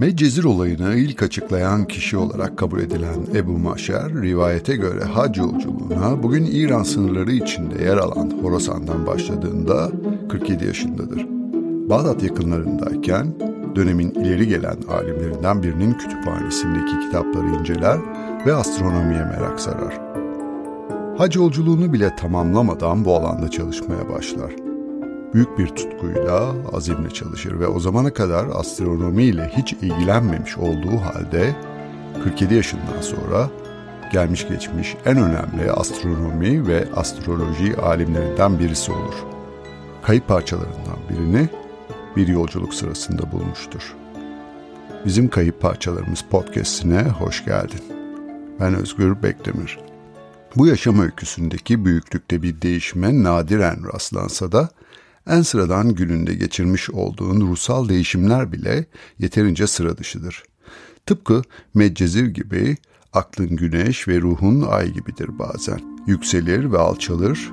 Medcezir olayını ilk açıklayan kişi olarak kabul edilen Ebu Maşer, rivayete göre hac yolculuğuna bugün İran sınırları içinde yer alan Horasan'dan başladığında 47 yaşındadır. Bağdat yakınlarındayken dönemin ileri gelen alimlerinden birinin kütüphanesindeki kitapları inceler ve astronomiye merak sarar. Hac yolculuğunu bile tamamlamadan bu alanda çalışmaya başlar büyük bir tutkuyla, azimle çalışır ve o zamana kadar astronomiyle hiç ilgilenmemiş olduğu halde 47 yaşından sonra gelmiş geçmiş en önemli astronomi ve astroloji alimlerinden birisi olur. Kayıp parçalarından birini bir yolculuk sırasında bulmuştur. Bizim Kayıp Parçalarımız podcastine hoş geldin. Ben Özgür Bekdemir. Bu yaşam öyküsündeki büyüklükte bir değişime nadiren rastlansa da en sıradan gününde geçirmiş olduğun ruhsal değişimler bile yeterince sıra dışıdır. Tıpkı Medcezir gibi aklın güneş ve ruhun ay gibidir bazen. Yükselir ve alçalır,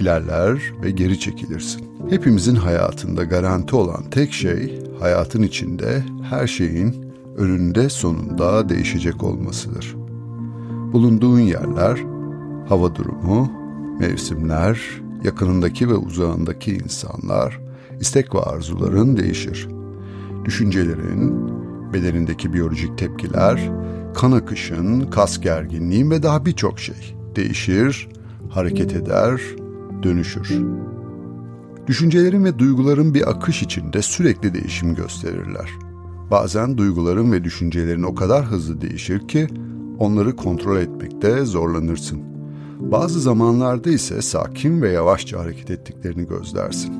ilerler ve geri çekilirsin. Hepimizin hayatında garanti olan tek şey hayatın içinde her şeyin önünde sonunda değişecek olmasıdır. Bulunduğun yerler, hava durumu, mevsimler, yakınındaki ve uzağındaki insanlar, istek ve arzuların değişir. Düşüncelerin, bedenindeki biyolojik tepkiler, kan akışın, kas gerginliğin ve daha birçok şey değişir, hareket eder, dönüşür. Düşüncelerin ve duyguların bir akış içinde sürekli değişim gösterirler. Bazen duyguların ve düşüncelerin o kadar hızlı değişir ki onları kontrol etmekte zorlanırsın. Bazı zamanlarda ise sakin ve yavaşça hareket ettiklerini gözlersin.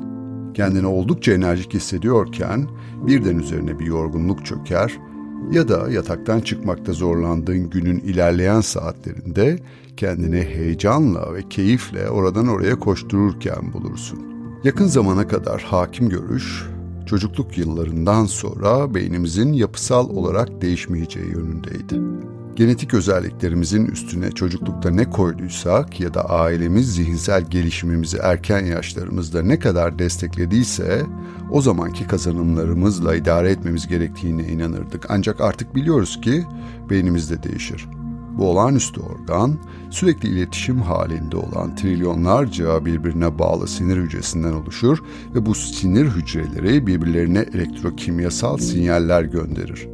Kendini oldukça enerjik hissediyorken birden üzerine bir yorgunluk çöker ya da yataktan çıkmakta zorlandığın günün ilerleyen saatlerinde kendini heyecanla ve keyifle oradan oraya koştururken bulursun. Yakın zamana kadar hakim görüş, çocukluk yıllarından sonra beynimizin yapısal olarak değişmeyeceği yönündeydi genetik özelliklerimizin üstüne çocuklukta ne koyduysak ya da ailemiz zihinsel gelişimimizi erken yaşlarımızda ne kadar desteklediyse o zamanki kazanımlarımızla idare etmemiz gerektiğine inanırdık. Ancak artık biliyoruz ki beynimiz de değişir. Bu olağanüstü organ sürekli iletişim halinde olan trilyonlarca birbirine bağlı sinir hücresinden oluşur ve bu sinir hücreleri birbirlerine elektrokimyasal sinyaller gönderir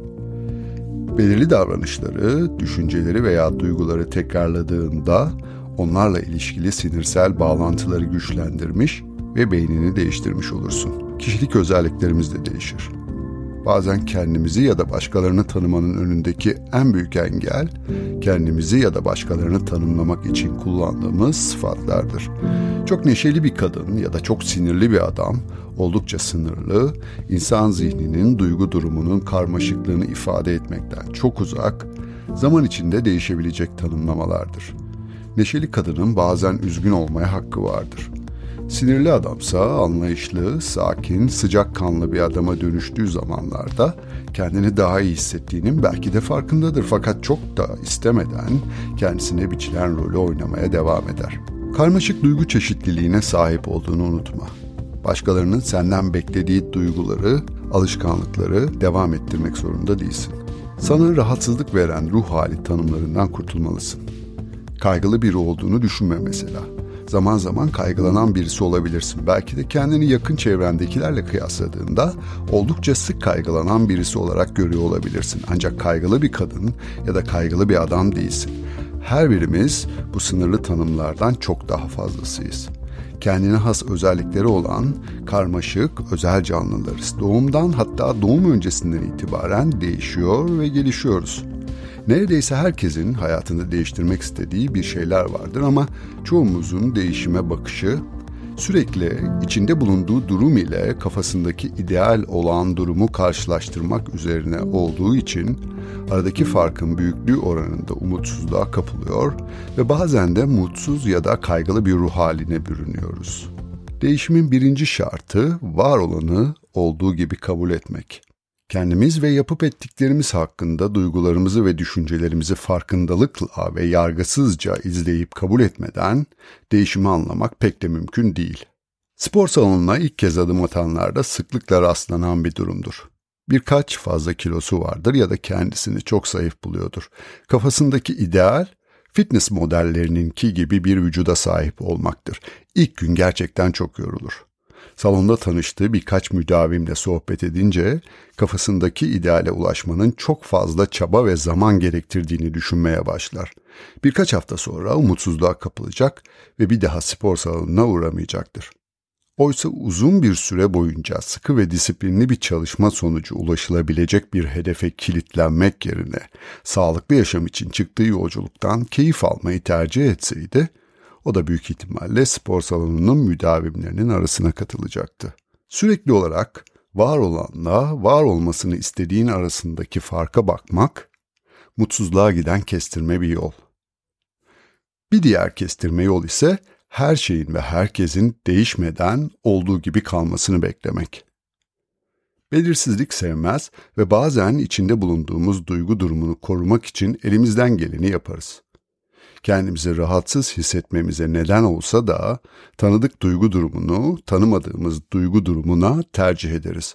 belirli davranışları, düşünceleri veya duyguları tekrarladığında onlarla ilişkili sinirsel bağlantıları güçlendirmiş ve beynini değiştirmiş olursun. Kişilik özelliklerimiz de değişir. Bazen kendimizi ya da başkalarını tanımanın önündeki en büyük engel kendimizi ya da başkalarını tanımlamak için kullandığımız sıfatlardır. Çok neşeli bir kadın ya da çok sinirli bir adam oldukça sınırlı, insan zihninin duygu durumunun karmaşıklığını ifade etmekten çok uzak, zaman içinde değişebilecek tanımlamalardır. Neşeli kadının bazen üzgün olmaya hakkı vardır. Sinirli adamsa anlayışlı, sakin, sıcak kanlı bir adama dönüştüğü zamanlarda kendini daha iyi hissettiğinin belki de farkındadır fakat çok da istemeden kendisine biçilen rolü oynamaya devam eder. Karmaşık duygu çeşitliliğine sahip olduğunu unutma. Başkalarının senden beklediği duyguları, alışkanlıkları devam ettirmek zorunda değilsin. Sana rahatsızlık veren ruh hali tanımlarından kurtulmalısın. Kaygılı biri olduğunu düşünme mesela. Zaman zaman kaygılanan birisi olabilirsin. Belki de kendini yakın çevrendekilerle kıyasladığında oldukça sık kaygılanan birisi olarak görüyor olabilirsin. Ancak kaygılı bir kadın ya da kaygılı bir adam değilsin. Her birimiz bu sınırlı tanımlardan çok daha fazlasıyız kendine has özellikleri olan karmaşık özel canlılarız. Doğumdan hatta doğum öncesinden itibaren değişiyor ve gelişiyoruz. Neredeyse herkesin hayatında değiştirmek istediği bir şeyler vardır ama çoğumuzun değişime bakışı sürekli içinde bulunduğu durum ile kafasındaki ideal olan durumu karşılaştırmak üzerine olduğu için aradaki farkın büyüklüğü oranında umutsuzluğa kapılıyor ve bazen de mutsuz ya da kaygılı bir ruh haline bürünüyoruz. Değişimin birinci şartı var olanı olduğu gibi kabul etmek. Kendimiz ve yapıp ettiklerimiz hakkında duygularımızı ve düşüncelerimizi farkındalıkla ve yargısızca izleyip kabul etmeden değişimi anlamak pek de mümkün değil. Spor salonuna ilk kez adım atanlarda sıklıkla rastlanan bir durumdur. Birkaç fazla kilosu vardır ya da kendisini çok zayıf buluyordur. Kafasındaki ideal fitness modellerininki gibi bir vücuda sahip olmaktır. İlk gün gerçekten çok yorulur. Salonda tanıştığı birkaç müdavimle sohbet edince kafasındaki ideale ulaşmanın çok fazla çaba ve zaman gerektirdiğini düşünmeye başlar. Birkaç hafta sonra umutsuzluğa kapılacak ve bir daha spor salonuna uğramayacaktır. Oysa uzun bir süre boyunca sıkı ve disiplinli bir çalışma sonucu ulaşılabilecek bir hedefe kilitlenmek yerine sağlıklı yaşam için çıktığı yolculuktan keyif almayı tercih etseydi, o da büyük ihtimalle spor salonunun müdavimlerinin arasına katılacaktı. Sürekli olarak var olanla var olmasını istediğin arasındaki farka bakmak, mutsuzluğa giden kestirme bir yol. Bir diğer kestirme yol ise her şeyin ve herkesin değişmeden olduğu gibi kalmasını beklemek. Belirsizlik sevmez ve bazen içinde bulunduğumuz duygu durumunu korumak için elimizden geleni yaparız. Kendimizi rahatsız hissetmemize neden olsa da tanıdık duygu durumunu tanımadığımız duygu durumuna tercih ederiz.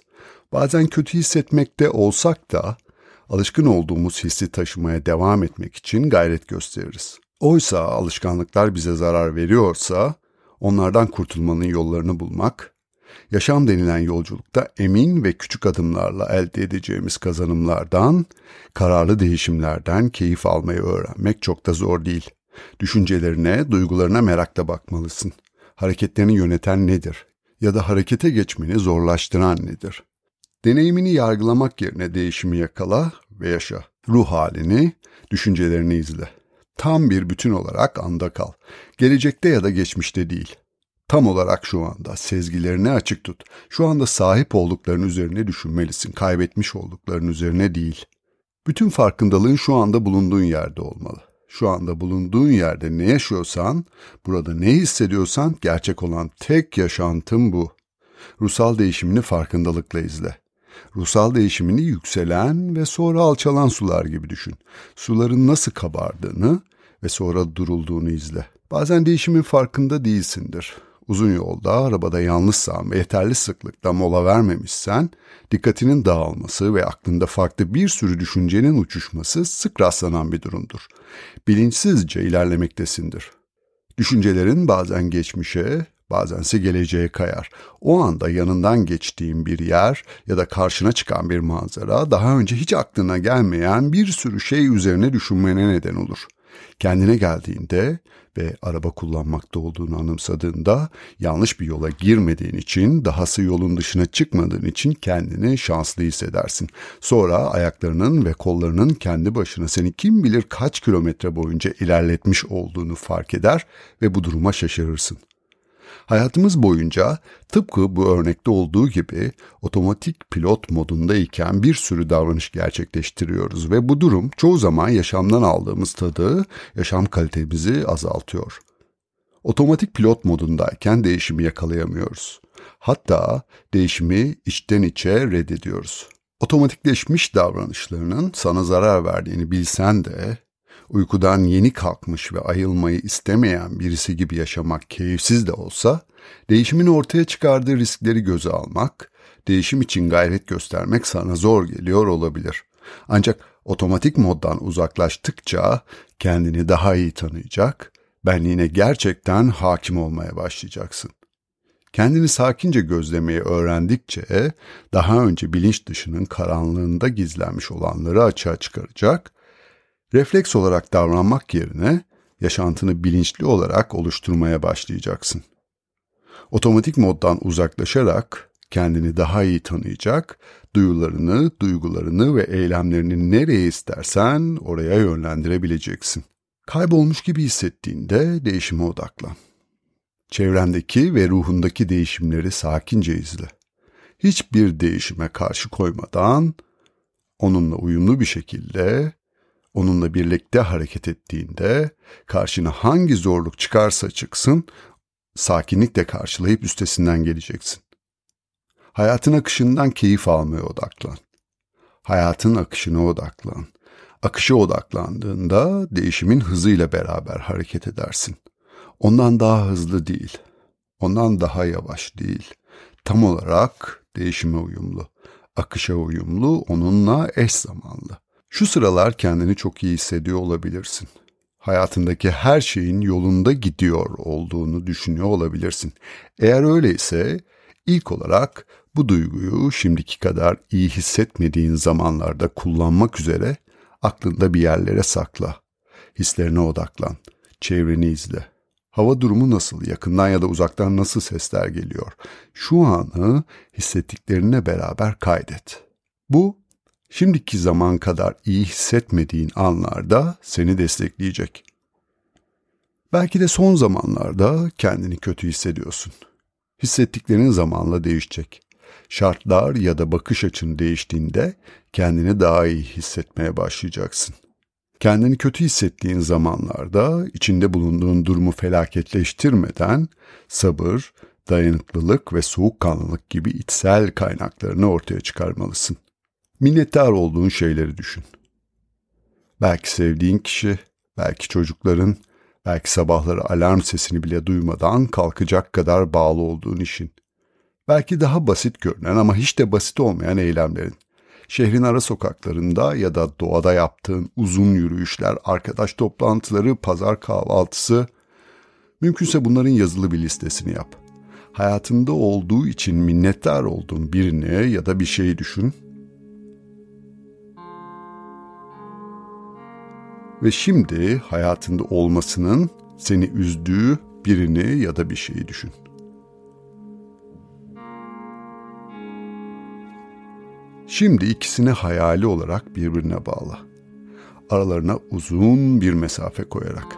Bazen kötü hissetmekte olsak da alışkın olduğumuz hissi taşımaya devam etmek için gayret gösteririz. Oysa alışkanlıklar bize zarar veriyorsa onlardan kurtulmanın yollarını bulmak, yaşam denilen yolculukta emin ve küçük adımlarla elde edeceğimiz kazanımlardan, kararlı değişimlerden keyif almayı öğrenmek çok da zor değil. Düşüncelerine, duygularına merakla bakmalısın. Hareketlerini yöneten nedir? Ya da harekete geçmeni zorlaştıran nedir? Deneyimini yargılamak yerine değişimi yakala ve yaşa. Ruh halini, düşüncelerini izle. Tam bir bütün olarak anda kal. Gelecekte ya da geçmişte değil. Tam olarak şu anda sezgilerini açık tut. Şu anda sahip oldukların üzerine düşünmelisin. Kaybetmiş oldukların üzerine değil. Bütün farkındalığın şu anda bulunduğun yerde olmalı. Şu anda bulunduğun yerde ne yaşıyorsan, burada ne hissediyorsan gerçek olan tek yaşantın bu. Ruhsal değişimini farkındalıkla izle. Ruhsal değişimini yükselen ve sonra alçalan sular gibi düşün. Suların nasıl kabardığını ve sonra durulduğunu izle. Bazen değişimin farkında değilsindir. Uzun yolda, arabada yalnızsan ve yeterli sıklıkla mola vermemişsen, dikkatinin dağılması ve aklında farklı bir sürü düşüncenin uçuşması sık rastlanan bir durumdur. Bilinçsizce ilerlemektesindir. Düşüncelerin bazen geçmişe, bazense geleceğe kayar. O anda yanından geçtiğin bir yer ya da karşına çıkan bir manzara daha önce hiç aklına gelmeyen bir sürü şey üzerine düşünmene neden olur. Kendine geldiğinde ve araba kullanmakta olduğunu anımsadığında yanlış bir yola girmediğin için, dahası yolun dışına çıkmadığın için kendini şanslı hissedersin. Sonra ayaklarının ve kollarının kendi başına seni kim bilir kaç kilometre boyunca ilerletmiş olduğunu fark eder ve bu duruma şaşırırsın. Hayatımız boyunca tıpkı bu örnekte olduğu gibi otomatik pilot modundayken bir sürü davranış gerçekleştiriyoruz ve bu durum çoğu zaman yaşamdan aldığımız tadı, yaşam kalitemizi azaltıyor. Otomatik pilot modundayken değişimi yakalayamıyoruz. Hatta değişimi içten içe reddediyoruz. Otomatikleşmiş davranışlarının sana zarar verdiğini bilsen de uykudan yeni kalkmış ve ayılmayı istemeyen birisi gibi yaşamak keyifsiz de olsa, değişimin ortaya çıkardığı riskleri göze almak, değişim için gayret göstermek sana zor geliyor olabilir. Ancak otomatik moddan uzaklaştıkça kendini daha iyi tanıyacak, benliğine gerçekten hakim olmaya başlayacaksın. Kendini sakince gözlemeyi öğrendikçe daha önce bilinç dışının karanlığında gizlenmiş olanları açığa çıkaracak refleks olarak davranmak yerine yaşantını bilinçli olarak oluşturmaya başlayacaksın. Otomatik moddan uzaklaşarak kendini daha iyi tanıyacak, duyularını, duygularını ve eylemlerini nereye istersen oraya yönlendirebileceksin. Kaybolmuş gibi hissettiğinde değişime odaklan. Çevrendeki ve ruhundaki değişimleri sakince izle. Hiçbir değişime karşı koymadan onunla uyumlu bir şekilde onunla birlikte hareket ettiğinde karşına hangi zorluk çıkarsa çıksın sakinlikle karşılayıp üstesinden geleceksin. Hayatın akışından keyif almaya odaklan. Hayatın akışına odaklan. Akışa odaklandığında değişimin hızıyla beraber hareket edersin. Ondan daha hızlı değil. Ondan daha yavaş değil. Tam olarak değişime uyumlu. akışa uyumlu, onunla eş zamanlı. Şu sıralar kendini çok iyi hissediyor olabilirsin. Hayatındaki her şeyin yolunda gidiyor olduğunu düşünüyor olabilirsin. Eğer öyleyse ilk olarak bu duyguyu şimdiki kadar iyi hissetmediğin zamanlarda kullanmak üzere aklında bir yerlere sakla. Hislerine odaklan. Çevreni izle. Hava durumu nasıl? Yakından ya da uzaktan nasıl sesler geliyor? Şu anı hissettiklerine beraber kaydet. Bu şimdiki zaman kadar iyi hissetmediğin anlarda seni destekleyecek. Belki de son zamanlarda kendini kötü hissediyorsun. Hissettiklerin zamanla değişecek. Şartlar ya da bakış açın değiştiğinde kendini daha iyi hissetmeye başlayacaksın. Kendini kötü hissettiğin zamanlarda içinde bulunduğun durumu felaketleştirmeden sabır, dayanıklılık ve soğukkanlılık gibi içsel kaynaklarını ortaya çıkarmalısın. Minnettar olduğun şeyleri düşün. Belki sevdiğin kişi, belki çocukların, belki sabahları alarm sesini bile duymadan kalkacak kadar bağlı olduğun işin. Belki daha basit görünen ama hiç de basit olmayan eylemlerin. Şehrin ara sokaklarında ya da doğada yaptığın uzun yürüyüşler, arkadaş toplantıları, pazar kahvaltısı. Mümkünse bunların yazılı bir listesini yap. Hayatında olduğu için minnettar olduğun birini ya da bir şeyi düşün. Ve şimdi hayatında olmasının seni üzdüğü birini ya da bir şeyi düşün. Şimdi ikisini hayali olarak birbirine bağla. Aralarına uzun bir mesafe koyarak.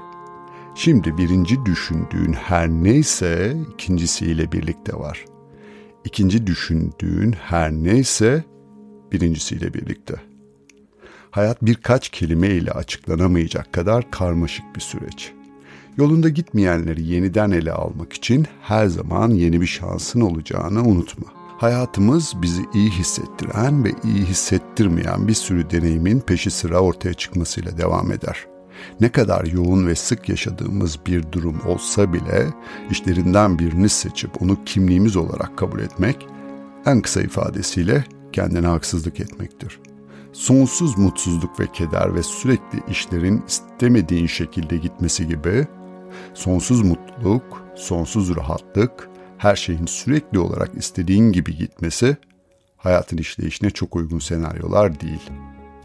Şimdi birinci düşündüğün her neyse ikincisiyle birlikte var. İkinci düşündüğün her neyse birincisiyle birlikte. Hayat birkaç kelime ile açıklanamayacak kadar karmaşık bir süreç. Yolunda gitmeyenleri yeniden ele almak için her zaman yeni bir şansın olacağını unutma. Hayatımız bizi iyi hissettiren ve iyi hissettirmeyen bir sürü deneyimin peşi sıra ortaya çıkmasıyla devam eder. Ne kadar yoğun ve sık yaşadığımız bir durum olsa bile işlerinden birini seçip onu kimliğimiz olarak kabul etmek en kısa ifadesiyle kendine haksızlık etmektir. Sonsuz mutsuzluk ve keder ve sürekli işlerin istemediğin şekilde gitmesi gibi sonsuz mutluluk, sonsuz rahatlık, her şeyin sürekli olarak istediğin gibi gitmesi hayatın işleyişine çok uygun senaryolar değil.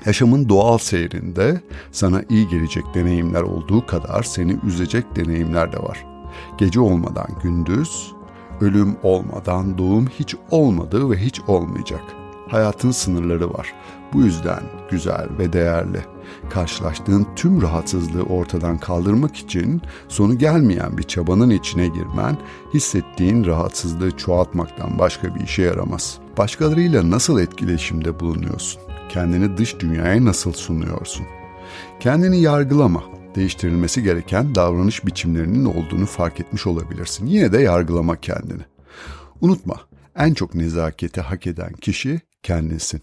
Yaşamın doğal seyrinde sana iyi gelecek deneyimler olduğu kadar seni üzecek deneyimler de var. Gece olmadan gündüz, ölüm olmadan doğum hiç olmadı ve hiç olmayacak. Hayatın sınırları var. Bu yüzden güzel ve değerli. Karşılaştığın tüm rahatsızlığı ortadan kaldırmak için sonu gelmeyen bir çabanın içine girmen, hissettiğin rahatsızlığı çoğaltmaktan başka bir işe yaramaz. Başkalarıyla nasıl etkileşimde bulunuyorsun? Kendini dış dünyaya nasıl sunuyorsun? Kendini yargılama. Değiştirilmesi gereken davranış biçimlerinin olduğunu fark etmiş olabilirsin. Yine de yargılama kendini. Unutma, en çok nezaketi hak eden kişi kendinsin.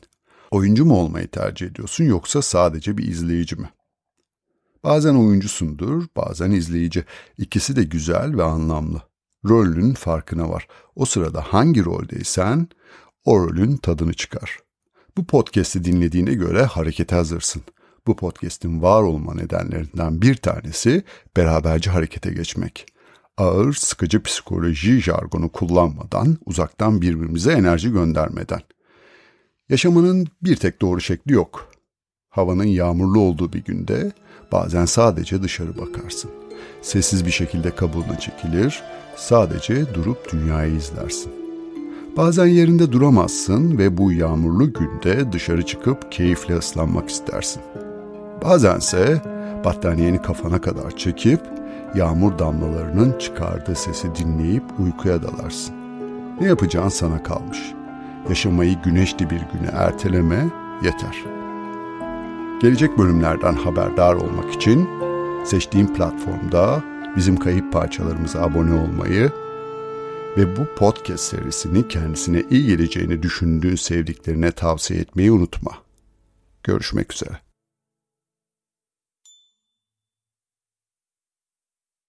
Oyuncu mu olmayı tercih ediyorsun yoksa sadece bir izleyici mi? Bazen oyuncusundur, bazen izleyici. İkisi de güzel ve anlamlı. Rolün farkına var. O sırada hangi roldeysen o rolün tadını çıkar. Bu podcast'i dinlediğine göre harekete hazırsın. Bu podcast'in var olma nedenlerinden bir tanesi beraberce harekete geçmek. Ağır, sıkıcı psikoloji jargonu kullanmadan, uzaktan birbirimize enerji göndermeden. Yaşamanın bir tek doğru şekli yok. Havanın yağmurlu olduğu bir günde bazen sadece dışarı bakarsın. Sessiz bir şekilde kabuğuna çekilir, sadece durup dünyayı izlersin. Bazen yerinde duramazsın ve bu yağmurlu günde dışarı çıkıp keyifle ıslanmak istersin. Bazense battaniyeni kafana kadar çekip yağmur damlalarının çıkardığı sesi dinleyip uykuya dalarsın. Ne yapacağın sana kalmış.'' Yaşamayı güneşli bir güne erteleme yeter. Gelecek bölümlerden haberdar olmak için seçtiğim platformda bizim kayıp parçalarımıza abone olmayı ve bu podcast serisini kendisine iyi geleceğini düşündüğün sevdiklerine tavsiye etmeyi unutma. Görüşmek üzere.